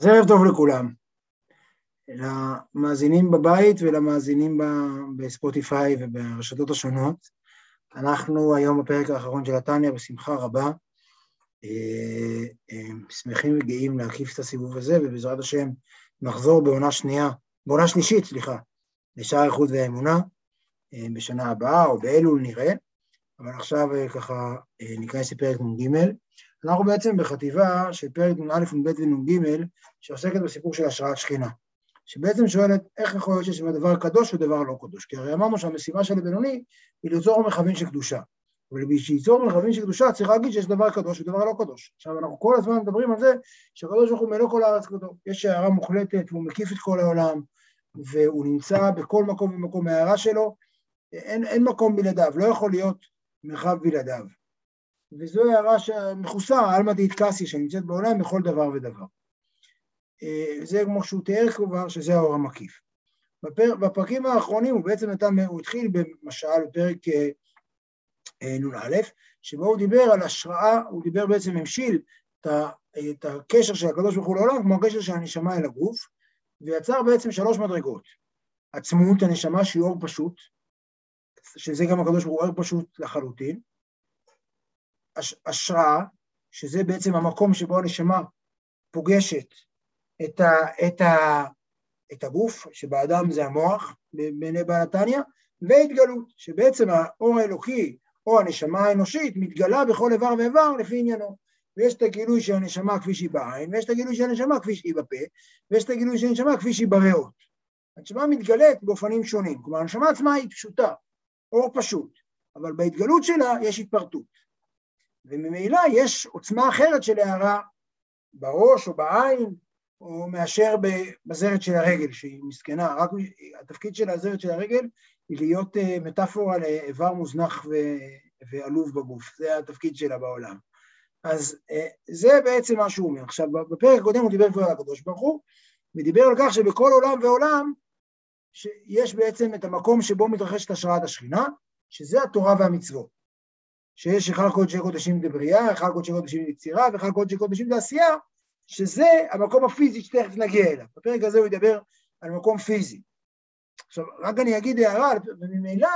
אז ערב טוב לכולם, למאזינים בבית ולמאזינים בספוטיפיי וברשתות השונות. אנחנו היום בפרק האחרון של התניא בשמחה רבה, אה, אה, שמחים וגאים להקיף את הסיבוב הזה, ובעזרת השם נחזור בעונה שנייה, בעונה שלישית, סליחה, לשער האיכות והאמונה, אה, בשנה הבאה או באלול נראה, אבל עכשיו ככה ניכנס לפרק נ"ג. אנחנו בעצם בחטיבה של פרק נ"א, נ"ב ונ"ג, שעוסקת בסיפור של השראת שכינה, שבעצם שואלת איך יכול להיות שיש דבר קדוש ודבר לא קדוש, כי הרי אמרנו שהמשימה של הבינוני היא ליצור מרחבים של קדושה, אבל בשביל ליצור מרחבים של קדושה צריך להגיד שיש דבר קדוש ודבר לא קדוש. עכשיו אנחנו כל הזמן מדברים על זה שהקדוש ברוך הוא מלוא כל הארץ קדוש, יש הערה מוחלטת והוא מקיף את כל העולם, והוא נמצא בכל מקום ומקום מההערה שלו, אין, אין מקום בלעדיו, לא יכול להיות מרחב בלעדיו. וזו הערה שמכוסה, עלמא דאיטקסי, שנמצאת בעולם בכל דבר ודבר. אה, זה כמו שהוא תיאר כבר, שזה האור המקיף. בפר, בפרקים האחרונים הוא בעצם נתן, הוא התחיל במשל בפרק אה, אה, נ"א, שבו הוא דיבר על השראה, הוא דיבר בעצם, המשיל את, את הקשר של הקדוש ברוך הוא לעולם, כמו הקשר של הנשמה אל הגוף, ויצר בעצם שלוש מדרגות. עצמות הנשמה שהיא אור פשוט, שזה גם הקדוש ברוך הוא אור פשוט לחלוטין, השראה, שזה בעצם המקום שבו הנשמה פוגשת את, ה, את, ה, את הגוף, שבאדם זה המוח, בעיני בעל התניא, והתגלות, שבעצם האור האלוקי או הנשמה האנושית מתגלה בכל איבר ואיבר לפי עניינו. ויש את הגילוי של הנשמה כפי שהיא בעין, ויש את הגילוי של הנשמה כפי שהיא בפה, ויש את הגילוי של הנשמה כפי שהיא בריאות. הנשמה מתגלית באופנים שונים, כלומר הנשמה עצמה היא פשוטה, אור פשוט, אבל בהתגלות שלה יש התפרטות. וממילא יש עוצמה אחרת של הערה בראש או בעין, או מאשר בזרת של הרגל, שהיא מסכנה, רק התפקיד של הזרת של הרגל היא להיות אה, מטאפורה לאיבר מוזנח ועלוב בגוף, זה התפקיד שלה בעולם. אז אה, זה בעצם מה שהוא אומר. עכשיו, בפרק הקודם הוא דיבר כבר על הקדוש ברוך הוא, ודיבר על כך שבכל עולם ועולם שיש בעצם את המקום שבו מתרחשת השראת השכינה, שזה התורה והמצוות. שיש אחד קודשי קודשים לבריאה, אחד קודשי קודשים ליצירה ואחד קודשי קודשים לעשייה, שזה המקום הפיזי שתכף נגיע אליו. בפרק הזה הוא ידבר על מקום פיזי. עכשיו, רק אני אגיד הערה, וממילא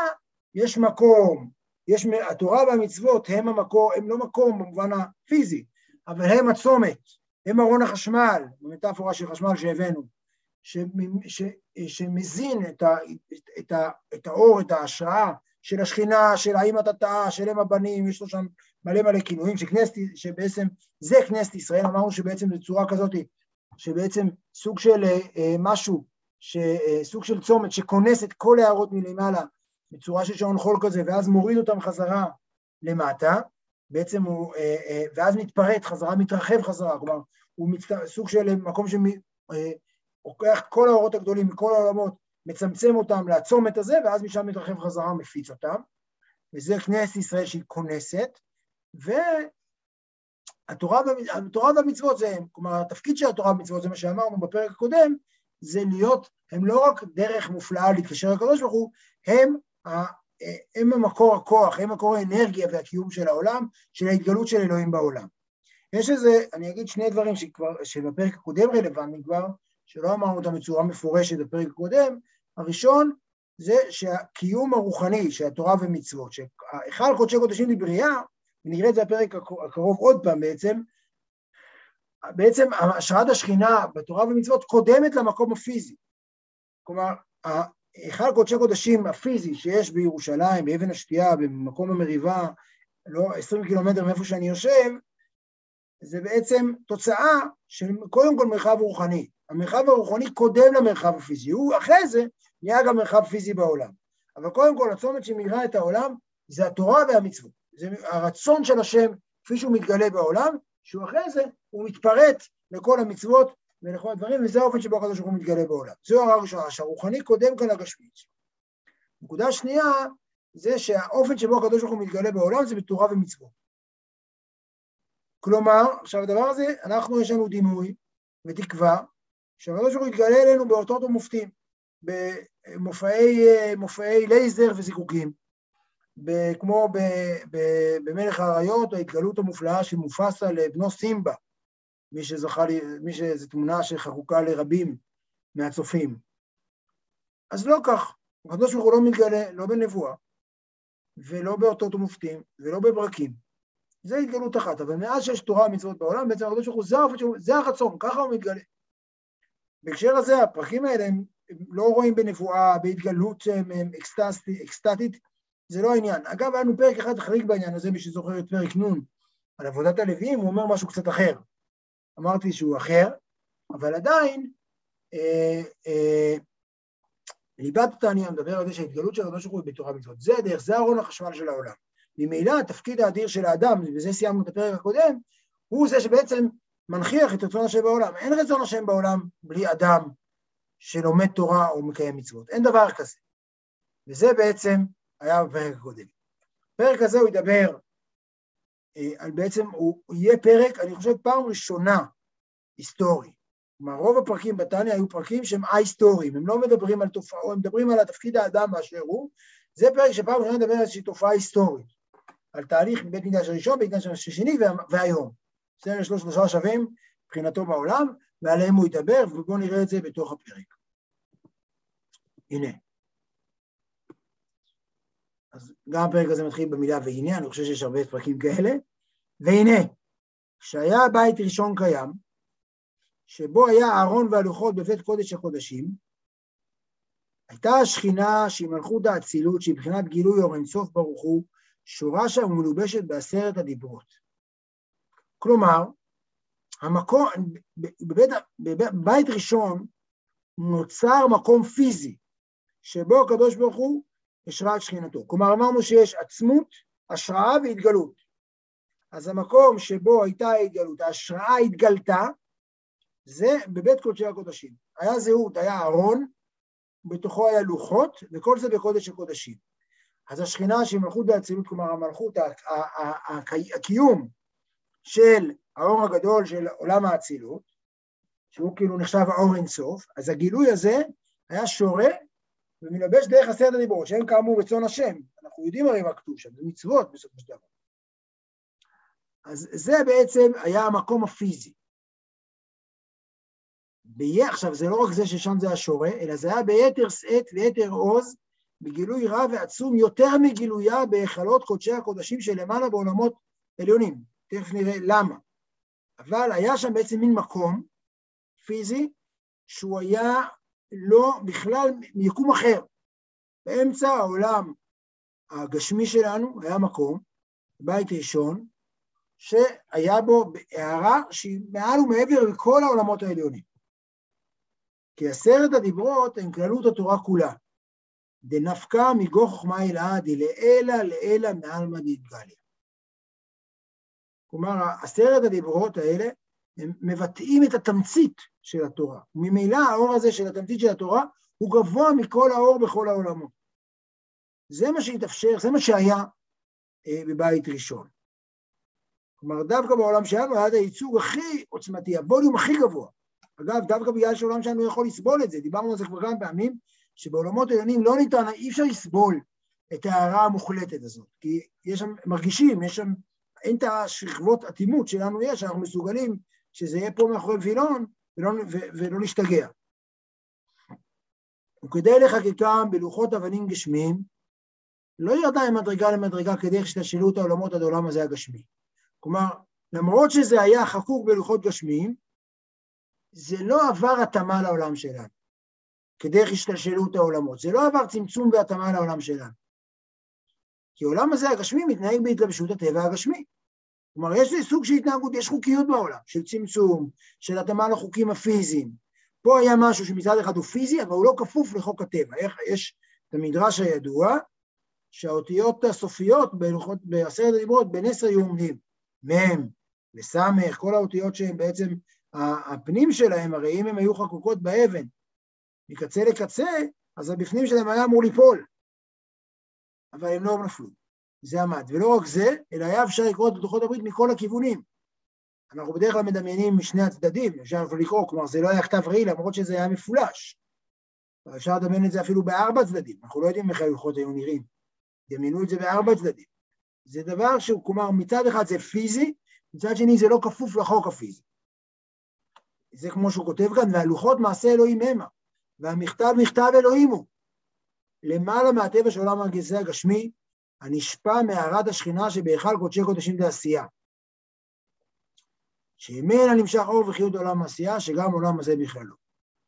יש מקום, יש, התורה והמצוות הם המקום, הם לא מקום במובן הפיזי, אבל הם הצומת, הם ארון החשמל, במטאפורה של חשמל שהבאנו, שמזין את, ה, את, ה, את האור, את ההשראה של השכינה, של האם אתה טעה, של אם הבנים, יש לו שם מלא מלא כינויים, שכנסת, שבעצם זה כנסת ישראל, אמרנו שבעצם בצורה כזאת, שבעצם סוג של אה, אה משהו, ש, אה, סוג של צומת שכונס את כל ההערות מלמעלה בצורה של שעון חול כזה, ואז מוריד אותם חזרה למטה, בעצם הוא, אה, אה, ואז מתפרט חזרה, מתרחב חזרה, כלומר, הוא מצט... סוג של מקום שלוקח אה, כל האורות הגדולים מכל העולמות מצמצם אותם לצומת הזה, ואז משם מתרחב חזרה, מפיץ אותם, וזה כנסת ישראל שהיא כונסת, והתורה והמצוות זה, כלומר התפקיד של התורה והמצוות זה מה שאמרנו בפרק הקודם, זה להיות, הם לא רק דרך מופלאה להתקשר לקדוש ברוך הוא, הם, הם המקור הכוח, הם מקור האנרגיה והקיום של העולם, של ההתגלות של אלוהים בעולם. יש איזה, אני אגיד שני דברים שכבר, שבפרק הקודם רלוונטיים כבר, שלא אמרנו אותם בצורה מפורשת בפרק הקודם, הראשון זה שהקיום הרוחני של התורה ומצוות, שהיכל קודשי קודשים לבריאה, ונראה את זה בפרק הקרוב עוד פעם בעצם, בעצם השראת השכינה בתורה ומצוות קודמת למקום הפיזי. כלומר, היכל קודשי קודשים הפיזי שיש בירושלים, באבן השתייה, במקום המריבה, לא 20 קילומטר מאיפה שאני יושב, זה בעצם תוצאה של קודם כל מרחב רוחני. המרחב הרוחני קודם למרחב הפיזי, הוא אחרי זה נהיה גם מרחב פיזי בעולם. אבל קודם כל הצומת שמאירה את העולם זה התורה והמצוות. זה הרצון של השם כפי שהוא מתגלה בעולם, שהוא אחרי זה, הוא מתפרט לכל המצוות ולכל הדברים, וזה האופן שבו הקדוש ברוך הוא מתגלה בעולם. זו הערה ראשונה, שהרוחני קודם כאן לגשמית. נקודה שנייה, זה שהאופן שבו הקדוש ברוך הוא מתגלה בעולם זה בתורה ומצוות. כלומר, עכשיו הדבר הזה, אנחנו יש לנו דימוי ותקווה שהקדוש ברוך הוא יתגלה אלינו באותות ומופתים, במופעי לייזר וזיקוקים, כמו במלך האריות, ההתגלות המופלאה של מופסה לבנו סימבה, מי שזכה לי, מי שזו תמונה שחקוקה לרבים מהצופים. אז לא כך, הקדוש ברוך הוא לא מתגלה, לא בנבואה, ולא באותות ומופתים, ולא בברקים. זה התגלות אחת, אבל מאז שיש תורה ומצוות בעולם, בעצם הקדוש ברוך הוא זה הרצון, ככה הוא מתגלה. בהקשר הזה, הפרקים האלה הם לא רואים בנבואה, בהתגלות אקסטטית, זה לא העניין. אגב, היה לנו פרק אחד חריג בעניין הזה, מי שזוכר את פרק נ' על עבודת הלוויים, הוא אומר משהו קצת אחר. אמרתי שהוא אחר, אבל עדיין, אה, אה, ליבת התעניה מדבר על זה שההתגלות של הקדוש ברוך הוא בתורה ומצוות. זה הדרך, זה ארון החשמל של העולם. ממילא התפקיד האדיר של האדם, ובזה סיימנו את הפרק הקודם, הוא זה שבעצם מנכיח את רצון השם בעולם. אין רצון השם בעולם בלי אדם שלומד תורה או מקיים מצוות. אין דבר כזה. וזה בעצם היה בפרק הקודם. הפרק הזה הוא ידבר אה, על בעצם, הוא יהיה פרק, אני חושב, פעם ראשונה היסטורי. כלומר, רוב הפרקים בתניא היו פרקים שהם א-היסטוריים, הם לא מדברים על תופעה, הם מדברים על התפקיד האדם באשר הוא, זה פרק שפעם ראשונה מדבר על איזושהי תופעה היסטורית, על תהליך מבית מקדש הראשון, בית מקדש השני והיום. זה יש לו שלושה שווים מבחינתו בעולם, ועליהם הוא ידבר, ובואו נראה את זה בתוך הפרק. הנה. אז גם הפרק הזה מתחיל במילה והנה, אני חושב שיש הרבה פרקים כאלה. והנה, כשהיה בית ראשון קיים, שבו היה הארון והלוחות בבית קודש הקודשים, הייתה השכינה שהיא מלכות האצילות, שהיא מבחינת גילוי אור אינסוף ברוך הוא, שורשה ומלובשת בעשרת הדיברות. כלומר, המקום, בבית, בבית ראשון נוצר מקום פיזי, שבו הקדוש ברוך הוא השראה את שכינתו. כלומר, אמרנו שיש עצמות, השראה והתגלות. אז המקום שבו הייתה ההתגלות, ההשראה התגלתה, זה בבית קודשי הקודשים. היה זהות, היה ארון, בתוכו היה לוחות, וכל זה בקודש הקודשים. אז השכינה שהיא מלכות באצילות, כלומר המלכות, הקיום של האור הגדול של עולם האצילות, שהוא כאילו נחשב האור אינסוף, אז הגילוי הזה היה שורה ומלבש דרך עשרת הדיברות, שהם כאמור רצון השם. אנחנו יודעים הרי מה כתוב שם, זה מצוות בסופו של דבר. אז זה בעצם היה המקום הפיזי. בי... עכשיו, זה לא רק זה ששם זה השורה, אלא זה היה ביתר שאת ויתר עוז, בגילוי רב ועצום יותר מגילויה בהיכלות קודשי הקודשים שלמעלה בעולמות עליונים. תכף נראה למה. אבל היה שם בעצם מין מקום פיזי שהוא היה לא בכלל מיקום אחר. באמצע העולם הגשמי שלנו היה מקום, בית ראשון, שהיה בו הערה שהיא מעל ומעבר לכל העולמות העליונים. כי עשרת הדיברות הן כללות התורה כולה. דנפקה מגו חוכמה אל עדי לעילא מעלמא דתגליה. כלומר, עשרת הדיברות האלה הם מבטאים את התמצית של התורה. ממילא האור הזה של התמצית של התורה הוא גבוה מכל האור בכל העולמות. זה מה שהתאפשר, זה מה שהיה אה, בבית ראשון. כלומר, דווקא בעולם שלנו היה הייצוג הכי עוצמתי, הווליום הכי גבוה. אגב, דווקא בגלל שהעולם שלנו יכול לסבול את זה, דיברנו על זה כבר כמה פעמים, שבעולמות העליונים לא ניתן, אי אפשר לסבול את ההערה המוחלטת הזאת, כי יש שם, מרגישים, יש שם, אין את השכבות אטימות שלנו יש, אנחנו מסוגלים שזה יהיה פה מאחורי וילון ולא, ולא נשתגע. וכדי לחקיקם בלוחות אבנים גשמיים, לא ירדה ממדרגה למדרגה כדי את העולמות עד העולם הזה הגשמי. כלומר, למרות שזה היה חקוק בלוחות גשמיים, זה לא עבר התאמה לעולם שלנו, כדרך השתלשלות העולמות. זה לא עבר צמצום והתאמה לעולם שלנו. כי העולם הזה הגשמי מתנהג בהתלבשות הטבע הגשמי. כלומר, יש לי סוג של התנהגות, יש חוקיות בעולם, של צמצום, של התאמה לחוקים הפיזיים. פה היה משהו שמצד אחד הוא פיזי, אבל הוא לא כפוף לחוק הטבע. איך, יש את המדרש הידוע, שהאותיות הסופיות בלוחות, בעשרת הדיברות בנס היו עומדים. מ' וס', כל האותיות שהן בעצם, הפנים שלהם, הרי אם הם היו חקוקות באבן מקצה לקצה, אז הבפנים שלהם היה אמור ליפול. אבל הם לא נפלו. זה עמד. ולא רק זה, אלא היה אפשר לקרוא את לוחות הברית מכל הכיוונים. אנחנו בדרך כלל מדמיינים משני הצדדים, אפשר לקרוא, כלומר זה לא היה כתב ראי למרות שזה היה מפולש. אפשר לדמיין את זה אפילו בארבע צדדים, אנחנו לא יודעים איך הלוחות היו נראים. דמיינו את זה בארבע צדדים. זה דבר שהוא, כלומר, מצד אחד זה פיזי, מצד שני זה לא כפוף לחוק הפיזי. זה כמו שהוא כותב כאן, והלוחות מעשה אלוהים המה, והמכתב מכתב אלוהים הוא. למעלה מהטבע של עולם הגזי הגשמי, הנשפע מהערת השכינה שבהיכל קודשי קודשים דעשייה. שממנה נמשך אור וחיות עולם העשייה, שגם עולם הזה בכללו.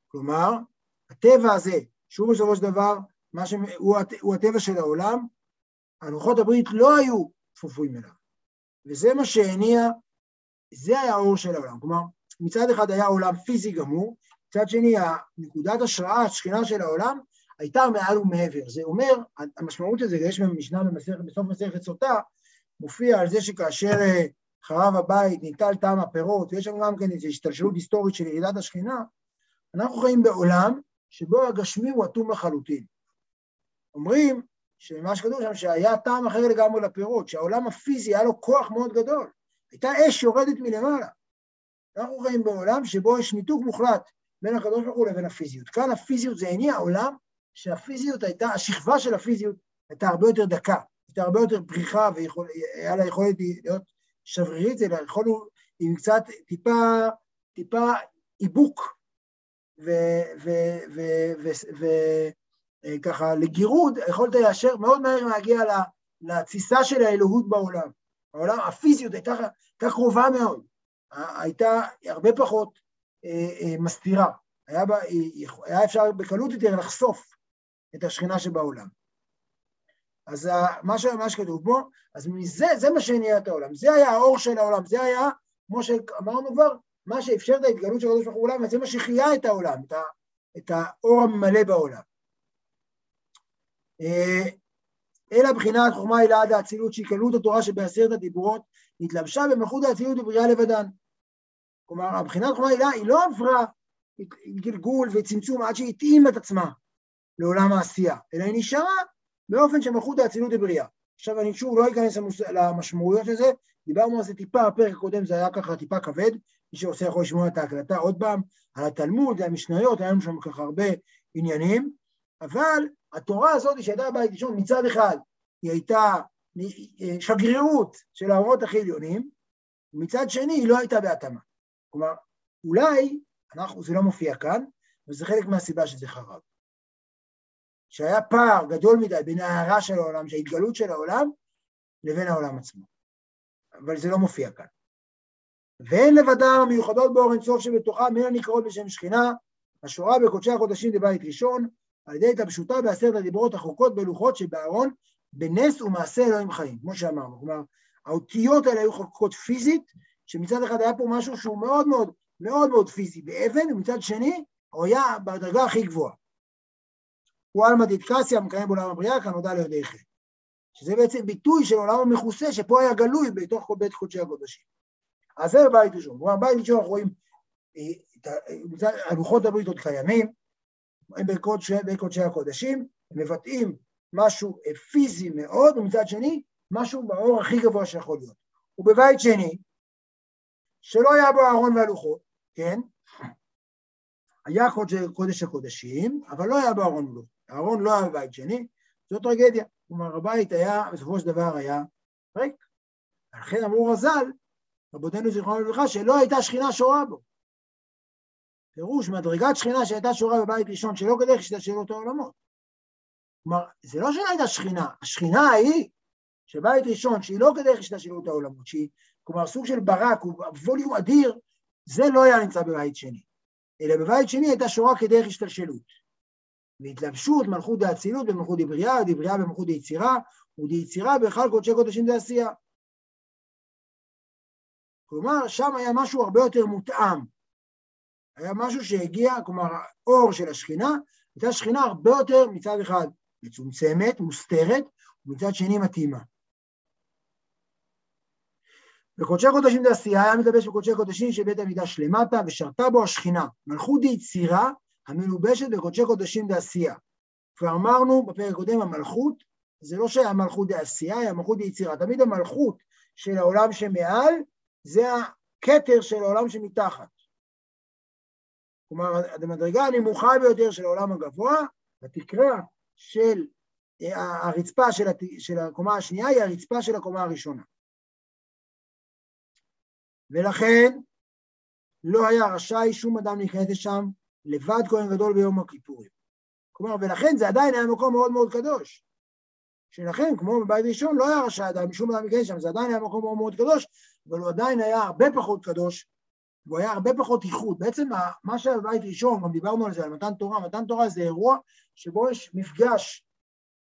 כלומר, הטבע הזה, שהוא בסופו של דבר, ש... הוא, הט... הוא הטבע של העולם, הלוחות הברית לא היו כפופים אליו. וזה מה שהניע, זה היה האור של העולם. כלומר, מצד אחד היה עולם פיזי גמור, מצד שני, נקודת השראה, השכינה של העולם, הייתה מעל ומעבר. זה אומר, המשמעות של זה, יש במשנה בסוף מסכת סוטה, מופיע על זה שכאשר אה, חרב הבית, ניטל טעם הפירות, ויש שם גם כן איזו השתלשלות היסטורית של ירידת השכינה, אנחנו חיים בעולם שבו הגשמי הוא אטום לחלוטין. אומרים שמה שכתוב שם שהיה טעם אחר לגמרי לפירות, שהעולם הפיזי היה לו כוח מאוד גדול, הייתה אש יורדת מלמעלה. אנחנו חיים בעולם שבו יש ניתוק מוחלט בין הקדוש ברוך הוא לבין הפיזיות. כאן הפיזיות זה הניע עולם שהפיזיות הייתה, השכבה של הפיזיות הייתה הרבה יותר דקה, הייתה הרבה יותר פריחה והיה לה יכולת להיות שברירית, אלא יכולנו עם קצת טיפה, טיפה איבוק וככה לגירוד, יכולת ישר מאוד מהר להגיע לתסיסה של האלוהות בעולם. העולם, הפיזיות הייתה, הייתה קרובה מאוד, הייתה הרבה פחות מסתירה, היה, בה, היה אפשר בקלות יותר לחשוף את השכינה שבעולם. אז מה, ש, מה שכתוב פה, אז מזה, זה מה שהניע את העולם, זה היה האור של העולם, זה היה, כמו שאמרנו כבר, מה שאפשר את ההתגלות של הקדוש ברוך הוא בעולם, וזה מה שחיה את העולם, את, ה, את האור המלא בעולם. אה, אלא בחינת חוכמה היא לעד האצילות, שהתקלות התורה שבעשרת הדיברות התלבשה במלכות האצילות ובריאה לבדן. כלומר, הבחינת חוכמה הילה היא לא עברה גלגול וצמצום עד שהיא התאימה את עצמה לעולם העשייה, אלא היא נשארה באופן שמלכות האצילות ובריאה. עכשיו אני שוב לא אכנס למשמעויות של זה, דיברנו על זה טיפה, הפרק הקודם זה היה ככה טיפה כבד, מי שרוצה יכול לשמוע את ההקלטה עוד פעם, על התלמוד, על המשניות, היה לנו שם ככה הרבה עניינים, אבל התורה הזאת שהייתה בבית ראשון מצד אחד היא הייתה שגרירות של האורות הכי עליונים, ומצד שני היא לא הייתה בהתאמה. כלומר, אולי, אנחנו, זה לא מופיע כאן, וזה חלק מהסיבה שזה חרב. שהיה פער גדול מדי בין ההערה של העולם, שההתגלות של העולם, לבין העולם עצמו. אבל זה לא מופיע כאן. ואין לבדם המיוחדות באור אינסוף שבתוכה מן הנקראות בשם שכינה, השורה בקודשי הקודשים לבית ראשון, על ידי התלבשותה בעשרת הדיברות החוקות בלוחות שבארון, בנס ומעשה אלוהים חיים, כמו שאמרנו. כלומר, האותיות האלה היו חוקות פיזית, שמצד אחד היה פה משהו שהוא מאוד מאוד מאוד מאוד פיזי באבן, ומצד שני הוא היה בדרגה הכי גבוהה. הוא עלמא דיטקסיה מקיים בעולם הבריאה כנודע ליודעי חטא. שזה בעצם ביטוי של עולם המכוסה, שפה היה גלוי בתוך כל בית קודשי הקודשים. אז זה בית ראשון. כלומר, בית ראשון אנחנו רואים, הלוחות הברית עוד קיימים, הם בקודשי הקודשים, הם מבטאים משהו פיזי מאוד, ומצד שני, משהו באור הכי גבוה שיכול להיות. ובבית שני, שלא היה בו אהרון והלוחות, כן? היה קודש, קודש הקודשים, אבל לא היה בו אהרון ולוחות. אהרון לא היה בבית שני, זו טרגדיה. כלומר, הבית היה, בסופו של דבר היה ריק. לכן אמרו רז"ל, רבותינו זיכרונו לברכה, שלא הייתה שכינה שורה בו. פירוש, מדרגת שכינה שהייתה שורה בבית ראשון, שלא כדרך השתלשלות העולמות. כלומר, זה לא שלא הייתה שכינה, השכינה ההיא שבית ראשון, שהיא לא כדרך השתלשלות העולמות, שהיא, כלומר, סוג של ברק, הוא ווליום אדיר, זה לא היה נמצא בבית שני. אלא בבית שני הייתה שורה כדרך השתלשלות. והתלבשות מלכות דאצילות במלכות דברייה, דברייה במלכות דיצירה, ודיצירה בהיכל קודשי קודשים דעשייה. כלומר, שם היה משהו הרבה יותר מותאם. היה משהו שהגיע, כלומר, האור של השכינה, הייתה שכינה הרבה יותר מצד אחד מצומצמת, מוסתרת, ומצד שני מתאימה. בקודשי קודשים דעשייה היה מתלבש בקודשי קודשים של בית המקדש למטה, ושרתה בו השכינה, מלכות דיצירה, המלובשת בקודשי קודשים דעשייה. כבר אמרנו בפרק הקודם, המלכות, זה לא שהיה מלכות דעשייה, היה מלכות דיצירה. תמיד המלכות של העולם שמעל, זה הכתר של העולם שמתחת. כלומר, המדרגה הנמוכה ביותר של העולם הגבוה, התקרה של הרצפה של, הת... של הקומה השנייה היא הרצפה של הקומה הראשונה. ולכן, לא היה רשאי שום אדם להיכנס לשם לבד כהן גדול ביום הכיפורים. כלומר, ולכן זה עדיין היה מקום מאוד מאוד קדוש. שלכן, כמו בבית ראשון, לא היה רשאי אדם, שום אדם להיכנס שם, זה עדיין היה מקום מאוד מאוד קדוש, אבל הוא עדיין היה הרבה פחות קדוש, והוא היה הרבה פחות איכות. בעצם מה שהיה בבית ראשון, גם דיברנו על זה, על מתן תורה, מתן תורה זה אירוע שבו יש מפגש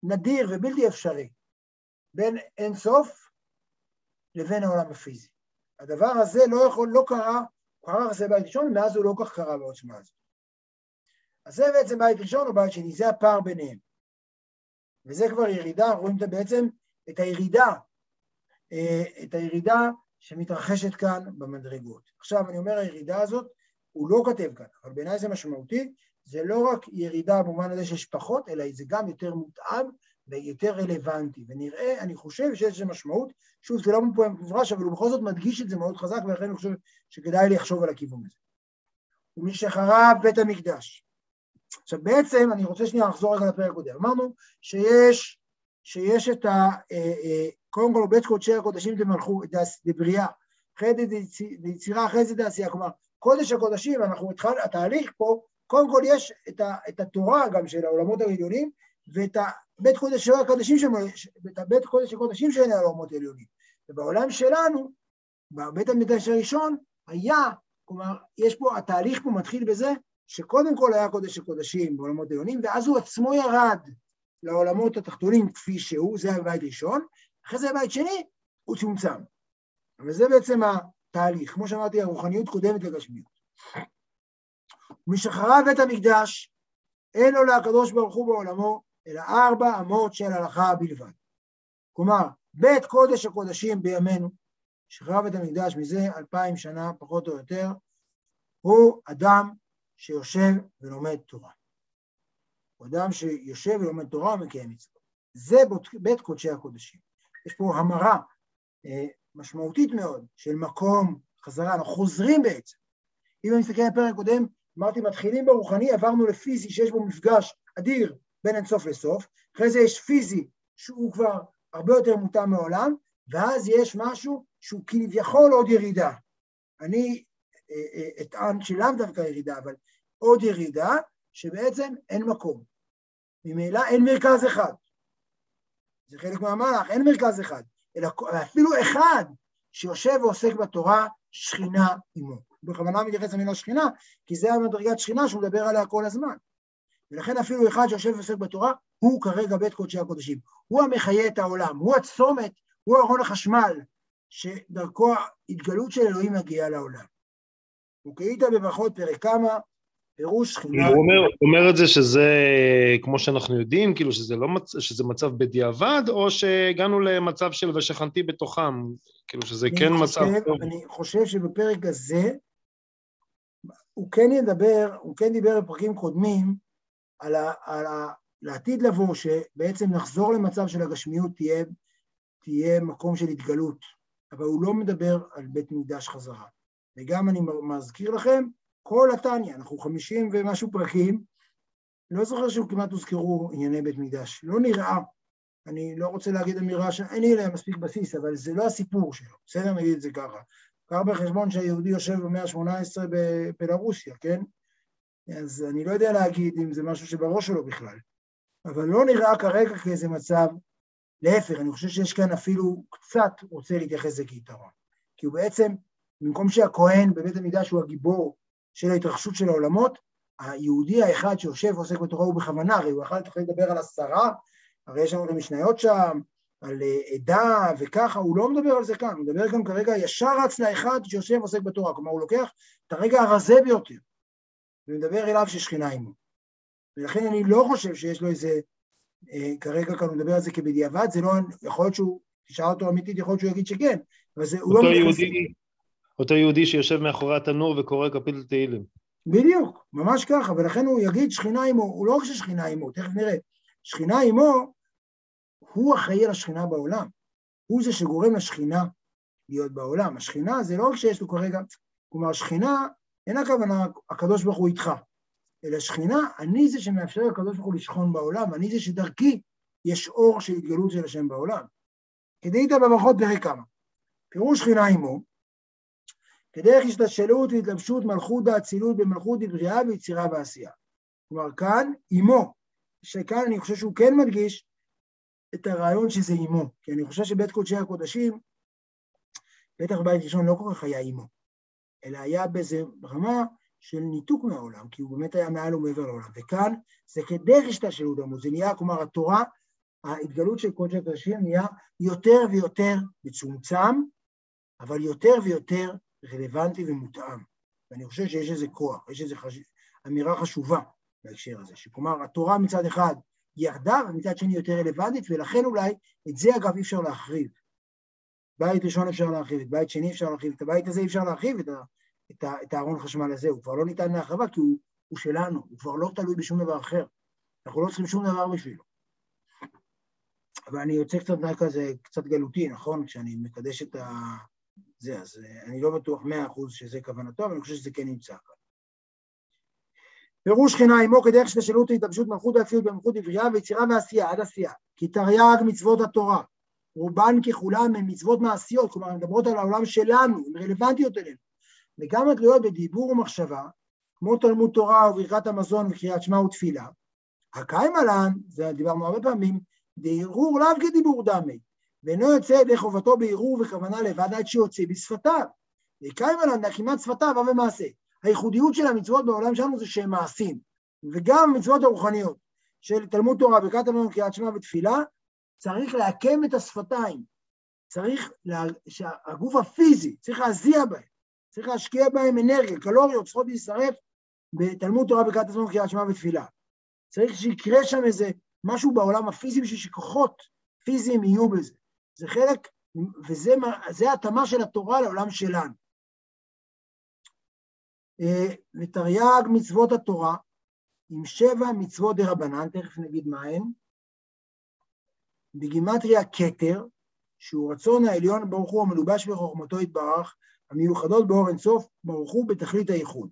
נדיר ובלתי אפשרי בין אין סוף לבין העולם הפיזי. הדבר הזה לא יכול, לא קרה, הוא קרה אחרי בית ראשון, מאז הוא לא כך קרה בעוצמה הזאת. אז זה בעצם בית ראשון או בית שני, זה הפער ביניהם. וזה כבר ירידה, רואים בעצם את הירידה, אה, את הירידה שמתרחשת כאן במדרגות. עכשיו אני אומר הירידה הזאת, הוא לא כותב כאן, אבל בעיניי זה משמעותי, זה לא רק ירידה במובן הזה שיש פחות, אלא זה גם יותר מותאם ויותר רלוונטי. ונראה, אני חושב שיש לזה משמעות, שוב, זה לא מפורש, אבל הוא בכל זאת מדגיש את זה מאוד חזק, ולכן אני חושב שכדאי לחשוב על הכיוון הזה. ומשחרב בית המקדש. עכשיו בעצם, אני רוצה שנייה לחזור רגע לפרק הקודם. אמרנו שיש, שיש את ה... אה, אה, קודם כל, בית קודשי הקודשים דמלכו, דבריאה, אחרי זה דיצירה, אחרי זה דעשייה. כלומר, קודש הקודשים, אנחנו התחלנו, התהליך פה, קודם כל יש את, ה, את התורה גם של העולמות העליונים, ואת הבית קודש של הקודשים, הבית קודש של העולמות העליונים. ובעולם שלנו, בבית המקדש הראשון, היה, כלומר, יש פה, התהליך פה מתחיל בזה שקודם כל היה קודש הקודשים בעולמות העליונים, ואז הוא עצמו ירד לעולמות התחתונים כפי שהוא, זה הבית ראשון, אחרי זה הבית שני, הוא צומצם. אבל זה בעצם התהליך. כמו שאמרתי, הרוחניות קודמת לגשמיות. ומשחרר בית המקדש, אין לו לקדוש ברוך הוא בעולמו, אלא ארבע אמות של הלכה בלבד. כלומר, בית קודש הקודשים בימינו, שחרר בית המקדש מזה אלפיים שנה, פחות או יותר, הוא אדם שיושב ולומד תורה. הוא אדם שיושב ולומד תורה ומקיים מצוות. זה בית קודשי הקודשים. יש פה המרה אה, משמעותית מאוד של מקום חזרה, אנחנו חוזרים בעצם. אם אני מסתכל על הפרק הקודם, אמרתי, מתחילים ברוחני, עברנו לפיזי שיש בו מפגש אדיר בין אינסוף לסוף, אחרי זה יש פיזי שהוא כבר הרבה יותר מותאם מעולם, ואז יש משהו שהוא כביכול עוד ירידה. אני אה, אה, אטען שלאו דווקא ירידה, אבל עוד ירידה, שבעצם אין מקום. ממילא אין מרכז אחד. זה חלק מהמהלך, אין מרכז אחד, אלא אפילו אחד שיושב ועוסק בתורה, שכינה עמו. בכוונה מתייחס למילה שכינה, כי זה המדרגת שכינה שהוא מדבר עליה כל הזמן. ולכן אפילו אחד שיושב ועוסק בתורה, הוא כרגע בית קודשי הקודשים. הוא המחיה את העולם, הוא הצומת, הוא ארון החשמל, שדרכו ההתגלות של אלוהים מגיעה לעולם. וכהית בברכות פרק כמה, פירוש שכינה... הוא אומר, אומר את זה שזה, כמו שאנחנו יודעים, כאילו שזה, לא מצ... שזה מצב בדיעבד, או שהגענו למצב של ושכנתי בתוכם, כאילו שזה כן חושב, מצב טוב. אני חושב שבפרק הזה, הוא כן ידבר, הוא כן דיבר בפרקים קודמים, על, ה, על ה, לעתיד לבוא, שבעצם נחזור למצב של הגשמיות תהיה, תהיה מקום של התגלות, אבל הוא לא מדבר על בית מקדש חזרה. וגם אני מזכיר לכם, כל התניא, אנחנו חמישים ומשהו פרקים, לא זוכר שהוא כמעט הוזכרו ענייני בית מקדש, לא נראה, אני לא רוצה להגיד אמירה שאין לי עליה מספיק בסיס, אבל זה לא הסיפור שלו, בסדר נגיד את זה ככה. קח בחשבון שהיהודי יושב במאה ה-18 בפלרוסיה, כן? אז אני לא יודע להגיד אם זה משהו שבראש שלו בכלל, אבל לא נראה כרגע כאיזה מצב, להפך, אני חושב שיש כאן אפילו קצת רוצה להתייחס לזה כיתרון. כי הוא בעצם, במקום שהכהן בבית המקדש הוא הגיבור של ההתרחשות של העולמות, היהודי האחד שיושב ועוסק בתורה הוא בכוונה, הרי הוא יכול לדבר על עשרה, הרי יש לנו את המשניות שם, על אה, עדה וככה, הוא לא מדבר על זה כאן, הוא מדבר גם כרגע ישר רץ לאחד שיושב ועוסק בתורה, כלומר הוא לוקח את הרגע הרזה ביותר, ומדבר אליו ששכינה עמו. ולכן אני לא חושב שיש לו איזה, אה, כרגע כאן הוא מדבר על זה כבדיעבד, זה לא, יכול להיות שהוא, תשאל אותו אמיתית, יכול להיות שהוא יגיד שכן, אבל זה, הוא לא... יהודי, אותו יהודי שיושב מאחורי התנור וקורא קפיטל תהילים. בדיוק, ממש ככה, ולכן הוא יגיד שכינה עמו, הוא לא רק ששכינה עמו, תכף נראה, שכינה עמו, הוא אחראי על השכינה בעולם, הוא זה שגורם לשכינה להיות בעולם. השכינה זה לא רק שיש לו כרגע, כלומר שכינה, אין הכוונה הקדוש ברוך הוא איתך, אלא שכינה, אני זה שמאפשר לקדוש ברוך הוא לשכון בעולם, אני זה שדרכי יש אור של התגלות של השם בעולם. כדאית בברכות פרק כמה. פירוש שכינה עמו, כדרך השתלשלות והתלבשות מלכות האצילות במלכות בבריאה ויצירה ועשייה. כלומר, כאן אימו, שכאן אני חושב שהוא כן מדגיש את הרעיון שזה אימו, כי אני חושב שבית קודשי הקודשים, בטח בית ראשון לא כל כך היה אימו, אלא היה באיזה רמה של ניתוק מהעולם, כי הוא באמת היה מעל ומעבר לעולם. וכאן זה כדרך השתלשלות עמוד, זה נהיה, כלומר, התורה, ההתגלות של קודשי הקודשים נהיה יותר ויותר מצומצם, אבל יותר ויותר רלוונטי ומותאם. ואני חושב שיש איזה כוח, יש איזו חש... אמירה חשובה בהקשר הזה, שכלומר, התורה מצד אחד ירדה, ומצד שני יותר רלוונטית, ולכן אולי את זה אגב אי אפשר להחריב. בית ראשון אפשר להרחיב, את בית שני אפשר להרחיב, את הבית הזה אי אפשר להרחיב, את, את, הארון חשמל הזה, הוא כבר לא ניתן להרחבה כי הוא, הוא שלנו, הוא כבר לא תלוי בשום דבר אחר. אנחנו לא צריכים שום דבר בשבילו. אבל אני יוצא קצת כזה, קצת גלותי, נכון? כשאני מקדש את ה... זה, אז אני לא בטוח מאה אחוז שזה כוונתו, אבל אני חושב שזה כן נמצא כאן. פירוש שכינה עמו כדרך שתשאלות התלבשות מלכות האצילות במלכות עברייה ויצירה ועשייה עד עשייה. כי תרי"ג מצוות התורה, רובן ככולם הן מצוות מעשיות, כלומר הן מדברות על העולם שלנו, הן רלוונטיות אלינו. וגם התלויות בדיבור ומחשבה, כמו תלמוד תורה וברכת המזון וקריאת שמע ותפילה. הקיים עלן, זה דיברנו הרבה פעמים, דהרהור לאו כדיבור דמי, ואינו יוצא ידי חובתו בהרהור וכוונה לבד עד שיוצא בשפתיו. וקיים עלן דחימת שפתיו אב ומעשה. הייחודיות של המצוות בעולם שלנו זה שהם מעשים, וגם המצוות הרוחניות של תלמוד תורה, ברכת המון, קריאת שמע ותפילה, צריך לעקם את השפתיים, צריך, לה... שהגוף הפיזי, צריך להזיע בהם, צריך להשקיע בהם אנרגיה, קלוריות צריכות להישרף בתלמוד תורה, ברכת המון, קריאת שמע ותפילה. צריך שיקרה שם איזה משהו בעולם הפיזי בשביל שכוחות פיזיים יהיו בזה. זה חלק, וזה התאמה של התורה לעולם שלנו. ותרי"ג מצוות התורה עם שבע מצוות דה רבנן, תכף נגיד מה הן, בגימטריה כתר, שהוא רצון העליון ברוך הוא המלובש בחוכמתו יתברך, המיוחדות באור אינסוף, ברוך הוא בתכלית הייחוד.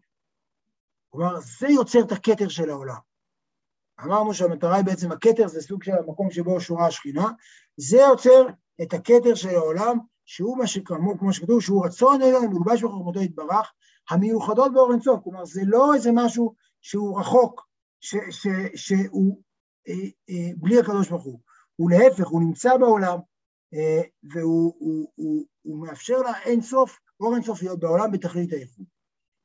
כלומר, זה יוצר את הכתר של העולם. אמרנו שהמטרה היא בעצם, הכתר זה סוג של המקום שבו שורה השכינה, זה יוצר את הכתר של העולם, שהוא מה שכמו, כמו שכתוב, שהוא רצון עליון, מלובש בחוכמתו יתברך, המיוחדות באור אינסוף, כלומר זה לא איזה משהו שהוא רחוק, ש, ש, שהוא אה, אה, בלי הקדוש ברוך הוא, הוא להפך, הוא נמצא בעולם, אה, והוא הוא, הוא, הוא מאפשר לה אינסוף, אור אינסוף להיות בעולם בתכלית האיכות.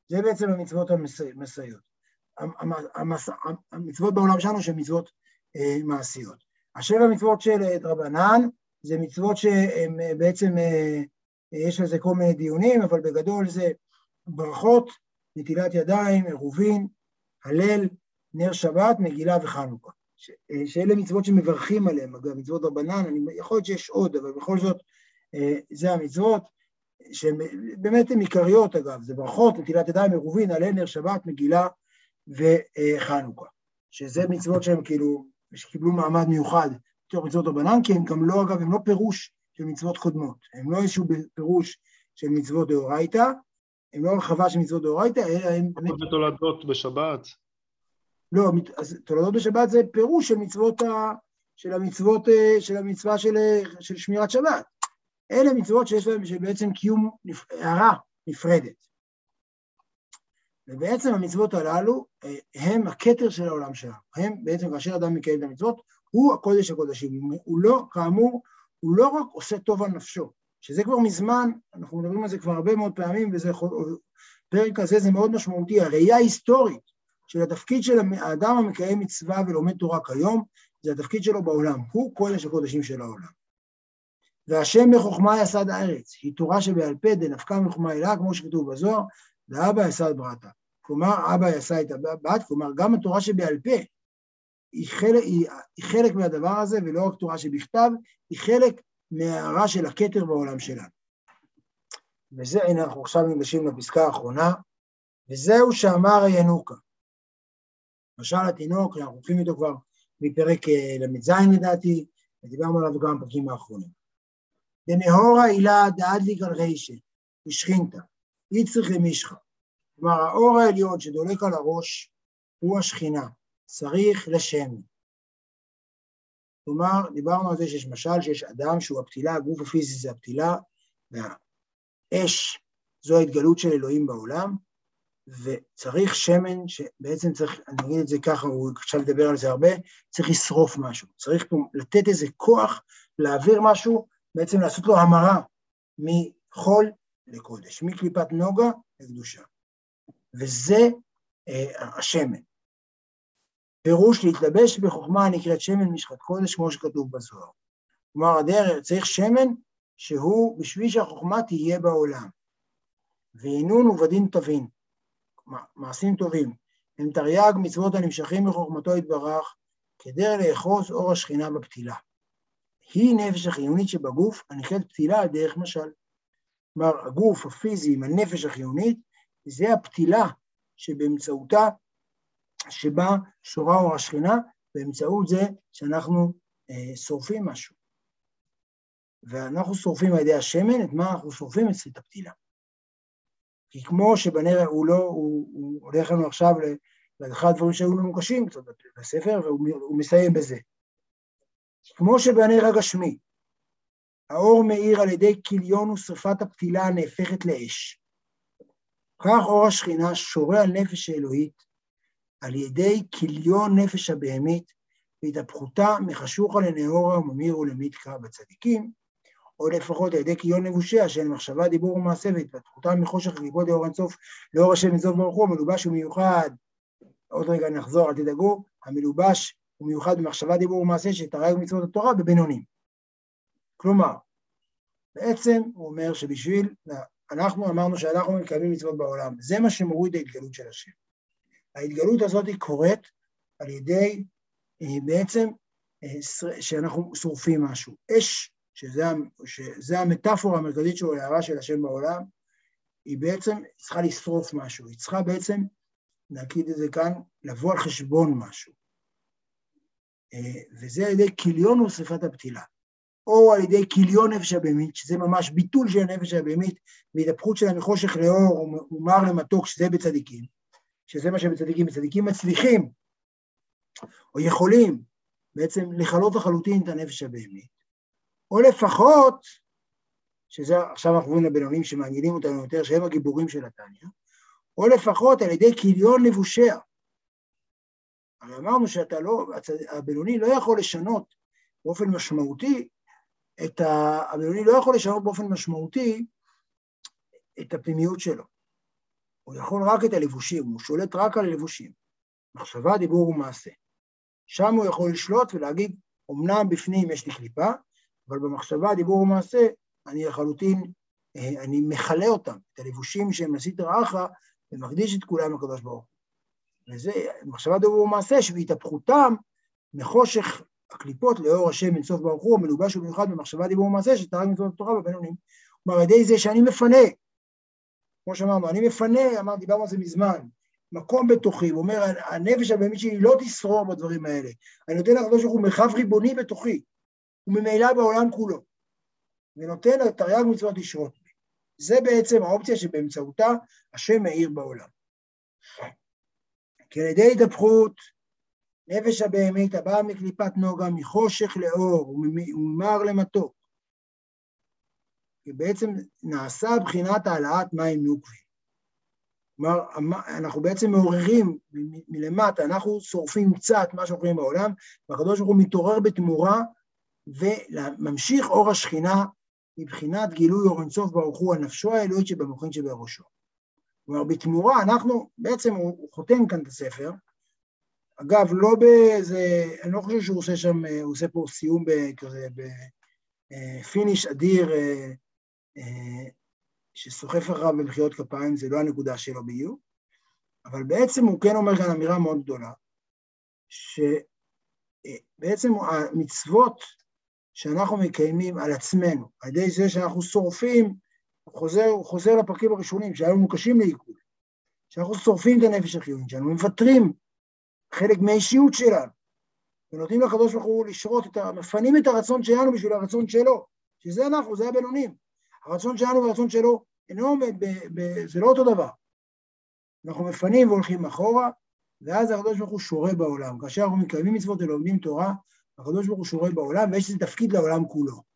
זה בעצם המצוות המסייעות. המצוות בעולם שלנו שהן מצוות אה, מעשיות. השבע מצוות של דרבנן זה מצוות שהן אה, בעצם, אה, יש על זה כל מיני דיונים, אבל בגדול זה ברכות, נטילת ידיים, עירובין, הלל, נר שבת, מגילה וחנוכה. שאלה מצוות שמברכים עליהן, אגב, מצוות רבנן, אני, יכול להיות שיש עוד, אבל בכל זאת, זה המצוות, שהן באמת הן עיקריות אגב, זה ברכות, נטילת ידיים, עירובין, הלל, נר שבת, מגילה וחנוכה, שזה מצוות שהן כאילו, שקיבלו מעמד מיוחד בתוך מצוות רבנן, כי הן גם לא, אגב, הן לא פירוש של מצוות קודמות, הן לא איזשהו פירוש של מצוות דאורייתא, הן לא הרחבה של מצוות דאורייתא, אלא הן... תולדות בשבת. לא, אז תולדות בשבת זה פירוש של מצוות ה... של המצוות, אה, של המצווה של, אה, של שמירת שבת. אלה מצוות שיש להן בעצם קיום הערה נפרדת. ובעצם המצוות הללו אה, הם הכתר של העולם שלנו. הם בעצם, כאשר אדם מקיים את המצוות, הוא הקודש הקודשים. הוא לא, כאמור, הוא לא רק עושה טוב על נפשו, שזה כבר מזמן, אנחנו מדברים על זה כבר הרבה מאוד פעמים, וזה פרק הזה זה מאוד משמעותי, הראייה ההיסטורית של התפקיד של האדם המקיים מצווה ולומד תורה כיום, זה התפקיד שלו בעולם, הוא קודש הקודשים של העולם. והשם בחוכמה יסד הארץ, היא תורה שבעל פה דנפקה מחוכמה אלה, כמו שכתוב בזוהר, ואבא יסד ברתה. כלומר, אבא עשה את הבת, כלומר, גם התורה שבעל פה היא חלק, היא, היא חלק מהדבר הזה, ולא רק תורה שבכתב, היא חלק מההערה של הכתר בעולם שלנו. וזה, הנה, אנחנו עכשיו ניגשים לפסקה האחרונה, וזהו שאמר הינוקה. משל התינוק, אנחנו הולכים איתו כבר מפרק אה, ל"ז לדעתי, ודיברנו עליו גם בפרקים האחרונים. דנהורה הילה דאדליק על רישה, ושכינתא, יצריך למישחה. כלומר, האור העליון שדולק על הראש הוא השכינה, צריך לשם. כלומר, דיברנו על זה שיש משל שיש אדם שהוא הפתילה, הגוף הפיזי זה הפתילה, והאש זו ההתגלות של אלוהים בעולם, וצריך שמן, שבעצם צריך, אני אגיד את זה ככה, הוא עכשיו לדבר על זה הרבה, צריך לשרוף משהו, צריך פה לתת איזה כוח להעביר משהו, בעצם לעשות לו המרה מחול לקודש, מקליפת נוגה לקדושה. וזה אה, השמן. פירוש להתלבש בחוכמה הנקראת שמן משחת קודש, כמו שכתוב בזוהר. כלומר, הדרך, צריך שמן שהוא בשביל שהחוכמה תהיה בעולם. וינון ובדין תבין, מעשים טובים, הם תרי"ג מצוות הנמשכים מחוכמתו יתברך, כדרך לאחוז אור השכינה בפתילה. היא נפש החיונית שבגוף הנקראת פתילה על דרך משל. כלומר, הגוף הפיזי עם הנפש החיונית, זה הפתילה שבאמצעותה, שבה שורה אור השכינה, באמצעות זה שאנחנו אה, שורפים משהו. ואנחנו שורפים על ידי השמן, את מה אנחנו שורפים? את הפתילה. כי כמו שבנר, הוא לא, הוא, הוא הולך לנו עכשיו לאחד הדברים שהיו לנו קשים קצת בספר, והוא מסיים בזה. כמו שבנר הגשמי, האור מאיר על ידי כיליון ושרפת הפתילה הנהפכת לאש. כך אור השכינה שורה על נפש האלוהית על ידי כיליון נפש הבהמית והתהפכותה מחשוכה לנאורה וממיר ולמיתקה בצדיקים, או לפחות על ידי כיליון נבושיה של מחשבה, דיבור ומעשה והתפתחותם מחושך לקבוע לאור אינסוף לאור השם מזוב ברוך הוא, המלובש ומיוחד, עוד רגע נחזור, אל תדאגו, המלובש ומיוחד במחשבה, דיבור ומעשה שתראה מצוות התורה בבינונים. כלומר, בעצם הוא אומר שבשביל, אנחנו אמרנו שאנחנו מקיימים מצוות בעולם, זה מה שמוריד ההתגלות של השם. ההתגלות הזאת היא קורית על ידי אה, בעצם אה, שאנחנו שורפים משהו. אש, שזה, שזה המטאפורה המרכזית שלו להערה של השם בעולם, היא בעצם צריכה לשרוף משהו, היא צריכה בעצם, נגיד את זה כאן, לבוא על חשבון משהו. אה, וזה על ידי כיליון ושרפת הפתילה. או על ידי כיליון נפש הבהמית, שזה ממש ביטול של הנפש הבהמית, והתהפכות שלה מחושך לאור ומר למתוק, שזה בצדיקים, שזה מה שבצדיקים, בצדיקים מצליחים, או יכולים בעצם לכלות לחלוטין את הנפש הבהמית, או לפחות, שזה עכשיו אנחנו רואים לבינונים שמעניינים אותנו יותר, שהם הגיבורים של התניא, או לפחות על ידי כיליון לבושיה. הרי אמרנו שאתה לא, הבינוני לא יכול לשנות באופן משמעותי את ה... הבינוני לא יכול לשנות באופן משמעותי את הפנימיות שלו. הוא יכול רק את הלבושים, הוא שולט רק על הלבושים. מחשבה, דיבור ומעשה. שם הוא יכול לשלוט ולהגיד, אמנם בפנים יש לי קליפה, אבל במחשבה, דיבור ומעשה, אני לחלוטין, אה, אני מכלה אותם, את הלבושים שהם נשית רעך, ומקדיש את כולם לקדוש ברוך. וזה מחשבה, דיבור ומעשה, שבהתהפכותם מחושך הקליפות לאור השם אינסוף ברוך הוא, מלובש ובמיוחד במחשבה דיבור ומעשה שתרג מצוות התורה בבינונים. כלומר, על ידי זה שאני מפנה, כמו שאמרנו, אני מפנה, אמר, דיברנו על זה מזמן, מקום בתוכי, הוא אומר, הנפש הבאמית שלי לא תשרור בדברים האלה. אני נותן לקדוש ברוך הוא מרחב ריבוני בתוכי, וממילא בעולם כולו. ונותן את תרי"ג מצוות לשרות. זה בעצם האופציה שבאמצעותה השם מאיר בעולם. כי על ידי התהפכות נפש הבהמית הבאה מקליפת נוגה, מחושך לאור וממר למתוק. כי בעצם נעשה בחינת העלאת מים נוקבים. כלומר, אנחנו בעצם מעוררים מלמטה, אנחנו שורפים קצת מה שאנחנו בעולם, והקדוש ברוך הוא מתעורר בתמורה וממשיך אור השכינה בבחינת גילוי אור אינסוף ברוך הוא, לנפשו האלוהית שבמוחין שבראשו. כלומר, בתמורה אנחנו, בעצם הוא, הוא חותם כאן את הספר, אגב, לא באיזה, אני לא חושב שהוא עושה שם, הוא עושה פה סיום כזה, בפיניש אדיר, אה, אה, שסוחף אחריו במחיאות כפיים, זה לא הנקודה שלו באיור, אבל בעצם הוא כן אומר כאן אמירה מאוד גדולה, שבעצם המצוות שאנחנו מקיימים על עצמנו, על ידי זה שאנחנו שורפים, חוזר, חוזר לפרקים הראשונים שהיו לנו קשים לעיכול, שאנחנו שורפים את הנפש החיונית שלנו, מוותרים חלק מהאישיות שלנו, ונותנים לקדוש ברוך הוא לשרות, את ה... מפנים את הרצון שלנו בשביל הרצון שלו, שזה אנחנו, זה הבינונים. הרצון שלנו והרצון שלו אינו עומד, ב... ב... זה לא אותו דבר. אנחנו מפנים והולכים אחורה, ואז הקדוש ברוך הוא שורה בעולם. כאשר אנחנו מקיימים מצוות ולומדים תורה, הקדוש ברוך הוא שורה בעולם, ויש לזה תפקיד לעולם כולו.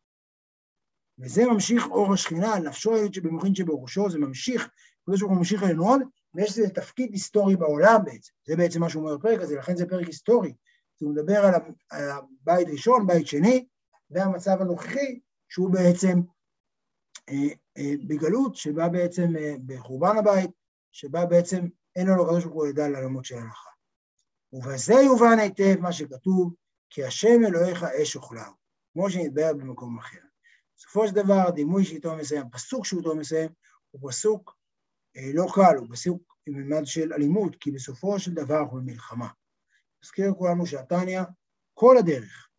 וזה ממשיך אור השכינה על נפשו שבמוחין שבראשו, זה ממשיך, הקדוש ברוך הוא ממשיך עלינו עוד, ויש לזה תפקיד היסטורי בעולם בעצם, זה בעצם מה שהוא אומר בפרק הזה, לכן זה פרק היסטורי, הוא מדבר על הבית ראשון, בית שני, והמצב הנוכחי, שהוא בעצם אה, אה, בגלות, שבא בעצם אה, בחורבן הבית, שבא בעצם אין לנו לקדוש ברוך הוא ידע לעולמות של ההלכה. ובזה יובן היטב מה שכתוב, כי השם אלוהיך אש אוכלהו, כמו שנתבהר במקום אחר. בסופו של דבר, דימוי שאיתו מסיים, פסוק שאיתו מסיים, הוא פסוק אה, לא קל, הוא פסוק עם מימד של אלימות, כי בסופו של דבר אנחנו במלחמה. נזכיר לכולנו שהתניא, כל הדרך,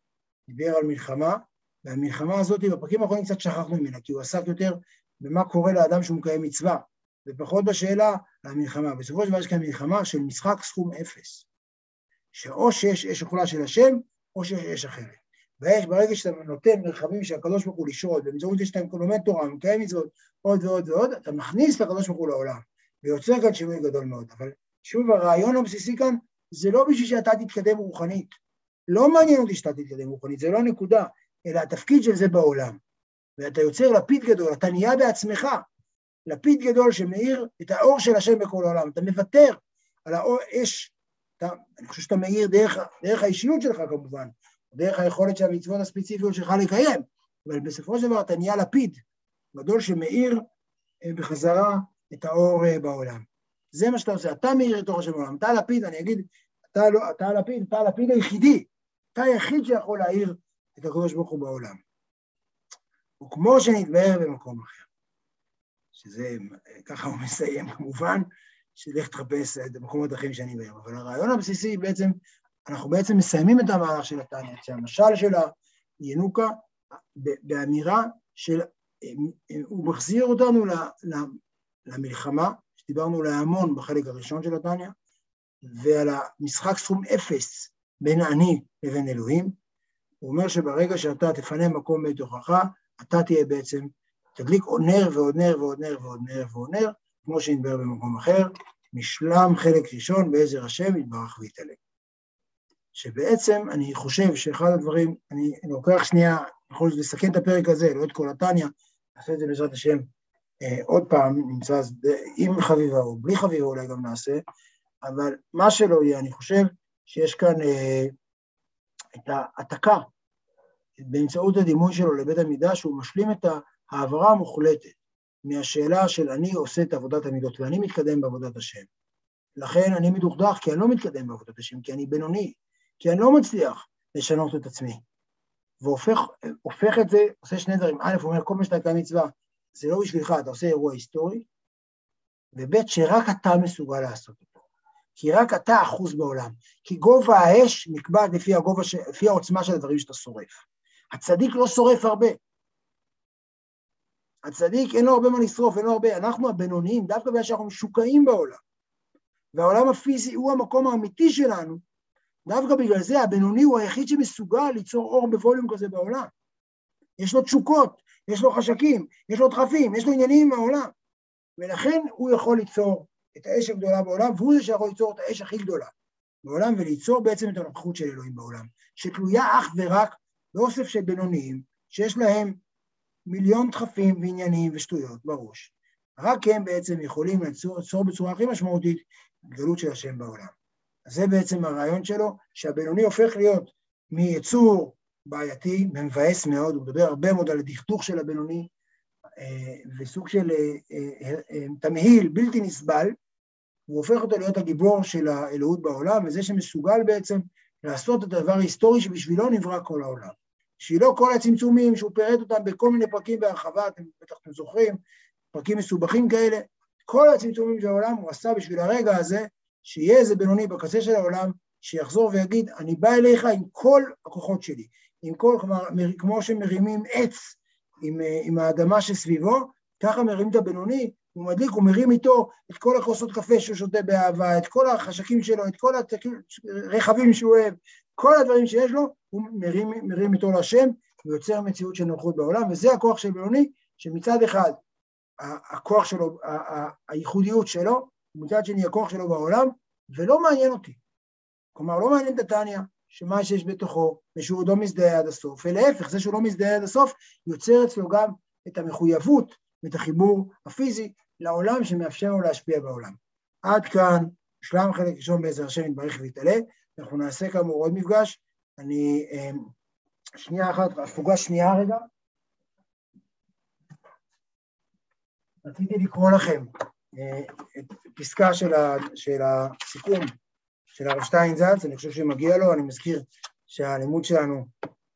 דיבר על מלחמה, והמלחמה הזאת, בפרקים האחרונים קצת שכחנו ממנה, כי הוא עסק יותר במה קורה לאדם שהוא מקיים מצווה, ופחות בשאלה על המלחמה. בסופו של דבר יש כאן מלחמה של משחק סכום אפס, שאו שיש אש אוכלה של השם, או שיש אש אחרת. ויש ברגע שאתה נותן מרחבים של הקדוש ברוך הוא לשרות, באמצעות זה שאתה לומד תורה, מקיים מצוות, עוד ועוד ועוד, אתה מכניס את הקדוש ברוך הוא לעולם, ויוצר כאן שינוי גדול מאוד. אבל שוב, הרעיון הבסיסי כאן, זה לא בשביל שאתה תתקדם רוחנית. לא מעניין אותי שאתה תתקדם רוחנית, זה לא הנקודה, אלא התפקיד של זה בעולם. ואתה יוצר לפיד גדול, אתה נהיה בעצמך לפיד גדול שמאיר את האור של השם בכל העולם. אתה מוותר על האש, אתה, אני חושב שאתה מאיר דרך, דרך האישיות שלך כמובן, דרך היכולת של המצוות הספציפיות שלך לקיים, אבל בסופו של דבר אתה נהיה לפיד גדול שמאיר אה, בחזרה את האור אה, בעולם. זה מה שאתה עושה, אתה מאיר את אור השם בעולם, אתה הלפיד, אני אגיד, אתה, לא, אתה הלפיד, אתה הלפיד היחידי, אתה היחיד שיכול להאיר את הקדוש ברוך הוא בעולם. וכמו שנתבהר במקום אחר, שזה, ככה הוא מסיים כמובן, שילך תחפש את המקומות האחרים שאני בהם, אבל הרעיון הבסיסי בעצם אנחנו בעצם מסיימים את המהלך של התניא, שהמשל של הינוקה באמירה של, הוא מחזיר אותנו למלחמה, שדיברנו עליה המון בחלק הראשון של התניא, ועל המשחק סכום אפס בין אני לבין אלוהים. הוא אומר שברגע שאתה תפנה מקום בתוכך, אתה תהיה בעצם, תדליק עוד נר ועוד נר ועוד נר ועוד נר ועוד נר, כמו שנדבר במקום אחר, משלם חלק ראשון בעזר השם יתברך ויתעלה. שבעצם אני חושב שאחד הדברים, אני לוקח שנייה, יכול לסכן את הפרק הזה, לא את כל התניא, נעשה את זה בעזרת השם אה, עוד פעם, נמצא אז עם חביבה או בלי חביבה אולי גם נעשה, אבל מה שלא יהיה, אני חושב שיש כאן אה, את ההעתקה באמצעות הדימוי שלו לבית המקדש, הוא משלים את ההעברה המוחלטת מהשאלה של אני עושה את עבודת המידות ואני מתקדם בעבודת השם. לכן אני מדוכדך כי אני לא מתקדם בעבודת השם, כי אני בינוני, כי אני לא מצליח לשנות את עצמי. והופך את זה, עושה שני דברים. א', הוא אומר, כל מה שאתה קיים מצווה, זה לא בשבילך, אתה עושה אירוע היסטורי, וב', שרק אתה מסוגל לעשות אותו. כי רק אתה אחוז בעולם. כי גובה האש נקבע לפי, הגובה ש... לפי העוצמה של הדברים שאתה שורף. הצדיק לא שורף הרבה. הצדיק אין לו הרבה מה לשרוף, אין לו הרבה. אנחנו הבינוניים, דווקא בגלל שאנחנו משוקעים בעולם. והעולם הפיזי הוא המקום האמיתי שלנו, דווקא בגלל זה הבינוני הוא היחיד שמסוגל ליצור אור בווליום כזה בעולם. יש לו תשוקות, יש לו חשקים, יש לו דחפים, יש לו עניינים עם העולם. ולכן הוא יכול ליצור את האש הגדולה בעולם, והוא זה שיכול ליצור את האש הכי גדולה בעולם, וליצור בעצם את הנוכחות של אלוהים בעולם, שתלויה אך ורק באוסף של בינוניים, שיש להם מיליון דחפים ועניינים ושטויות בראש. רק הם בעצם יכולים ליצור, ליצור בצורה הכי משמעותית גדלות של השם בעולם. זה בעצם הרעיון שלו, שהבינוני הופך להיות מיצור בעייתי, מבאס מאוד, הוא מדבר הרבה מאוד על הדכדוך של הבינוני, אה, וסוג של אה, אה, תמהיל בלתי נסבל, הוא הופך אותו להיות הגיבור של האלוהות בעולם, וזה שמסוגל בעצם לעשות את הדבר ההיסטורי שבשבילו נברא כל העולם. בשבילו כל הצמצומים שהוא פירט אותם בכל מיני פרקים בהרחבה, אתם בטח זוכרים, פרקים מסובכים כאלה, כל הצמצומים של העולם הוא עשה בשביל הרגע הזה שיהיה איזה בינוני בקצה של העולם, שיחזור ויגיד, אני בא אליך עם כל הכוחות שלי, עם כל, כלומר, כמו שמרימים עץ עם, עם האדמה שסביבו, ככה מרים את הבינוני, הוא מדליק, הוא מרים איתו את כל הכוסות קפה שהוא שותה באהבה, את כל החשקים שלו, את כל הרכבים שהוא אוהב, כל הדברים שיש לו, הוא מרים, מרים איתו להשם, ויוצר מציאות של נוחות בעולם, וזה הכוח של בינוני, שמצד אחד הכוח שלו, הייחודיות שלו, ומצד שני הכוח שלו בעולם, ולא מעניין אותי. כלומר, לא מעניין את התניא, שמה שיש בתוכו, ושהוא לא מזדהה עד הסוף, ולהפך, זה שהוא לא מזדהה עד הסוף, יוצר אצלו גם את המחויבות ואת החיבור הפיזי לעולם שמאפשר לו להשפיע בעולם. עד כאן, שלם חלק ראשון בעזר השם יתברך ויתעלה, אנחנו נעשה כאמור עוד מפגש. אני, אמ, שנייה אחת, הפוגה שנייה רגע. רציתי לקרוא לכם אה, פסקה של, ה, של הסיכום של הרב שטיינזלץ, אני חושב שמגיע לו, אני מזכיר שהלימוד שלנו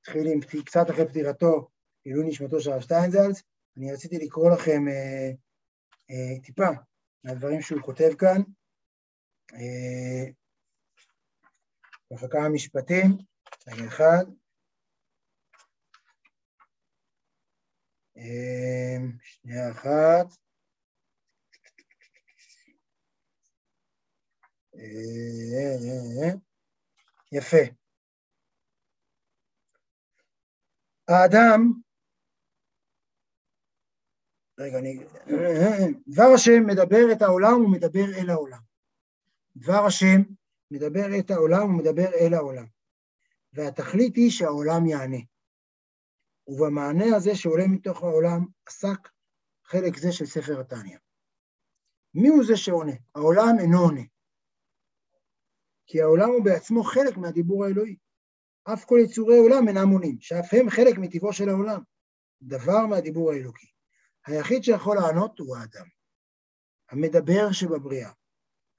התחיל עם קצת אחרי פטירתו, עילוי נשמתו של הרב שטיינזלץ, אני רציתי לקרוא לכם אה, אה, טיפה מהדברים שהוא כותב כאן, אה, כמה משפטים, רגע אחד. אה, שנייה אחת. יפה. האדם, רגע, אני... דבר השם מדבר את העולם ומדבר אל העולם. דבר השם מדבר את העולם ומדבר אל העולם. והתכלית היא שהעולם יענה. ובמענה הזה שעולה מתוך העולם עסק חלק זה של ספר התניא. מי הוא זה שעונה? העולם אינו עונה. כי העולם הוא בעצמו חלק מהדיבור האלוהי. אף כל יצורי עולם אינם עונים, שאף הם חלק מטבעו של העולם. דבר מהדיבור האלוקי. היחיד שיכול לענות הוא האדם. המדבר שבבריאה.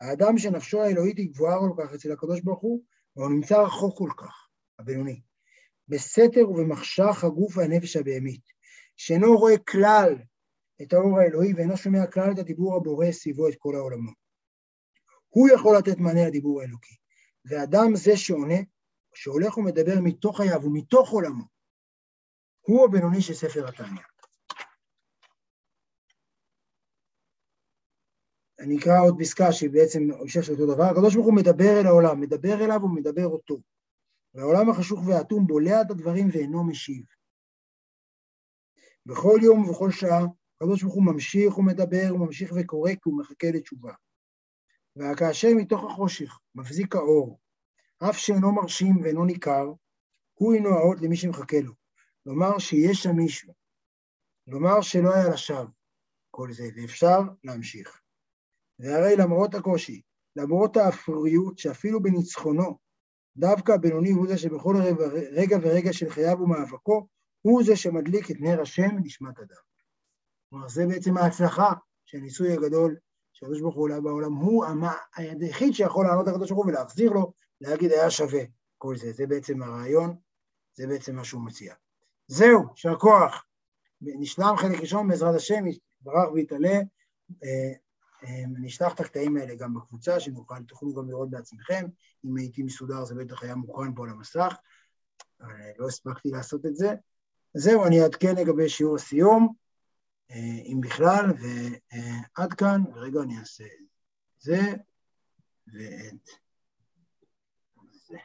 האדם שנפשו האלוהית היא גבוהה כל כך אצל הקדוש ברוך הוא, והוא נמצא רחוק כל כך, הבינוני. בסתר ובמחשך הגוף והנפש הבהמית, שאינו רואה כלל את האור האלוהי ואינו שומע כלל את הדיבור הבורא סביבו את כל העולמות. הוא יכול לתת מענה לדיבור האלוקי. ואדם זה שעונה, שהולך ומדבר מתוך חייו ומתוך עולמו, הוא הבינוני של ספר התניא. אני אקרא עוד פסקה שהיא בעצם המשך של אותו דבר, הקדוש ברוך הוא מדבר אל העולם, מדבר אליו ומדבר אותו. והעולם החשוך והאטום בולע את הדברים ואינו משיב. בכל יום ובכל שעה, הקדוש ברוך הוא ממשיך ומדבר, וממשיך וקורא כי הוא מחכה לתשובה. וכאשר מתוך החושך מבזיק האור, אף שאינו מרשים ואינו ניכר, הוא אינו האות למי שמחכה לו. לומר שיש שם מישהו, לומר שלא היה לשווא כל זה, ואפשר להמשיך. והרי למרות הקושי, למרות האפרוריות שאפילו בניצחונו, דווקא הבינוני הוא זה שבכל רגע ורגע של חייו ומאבקו, הוא זה שמדליק את נר השם נשמת אדם. כלומר, זה בעצם ההצלחה של הניסוי הגדול שהקדוש ברוך הוא בעולם, הוא היחיד שיכול לענות לקדוש ברוך הוא ולהחזיר לו, להגיד היה שווה כל זה. זה בעצם הרעיון, זה בעצם מה שהוא מציע. זהו, יישר כוח. נשלם חלק ראשון בעזרת השם, יתברך ויתעלה. אה, אני אשלח את הקטעים האלה גם בקבוצה, שנוכל, תוכלו גם לראות בעצמכם. אם הייתי מסודר זה בטח היה מוכן פה על המסך, אבל לא הספקתי לעשות את זה. זהו, אני אעדכן לגבי שיעור הסיום, אה, אם בכלל, ועד כאן, ורגע אני אעשה את זה ואת זה.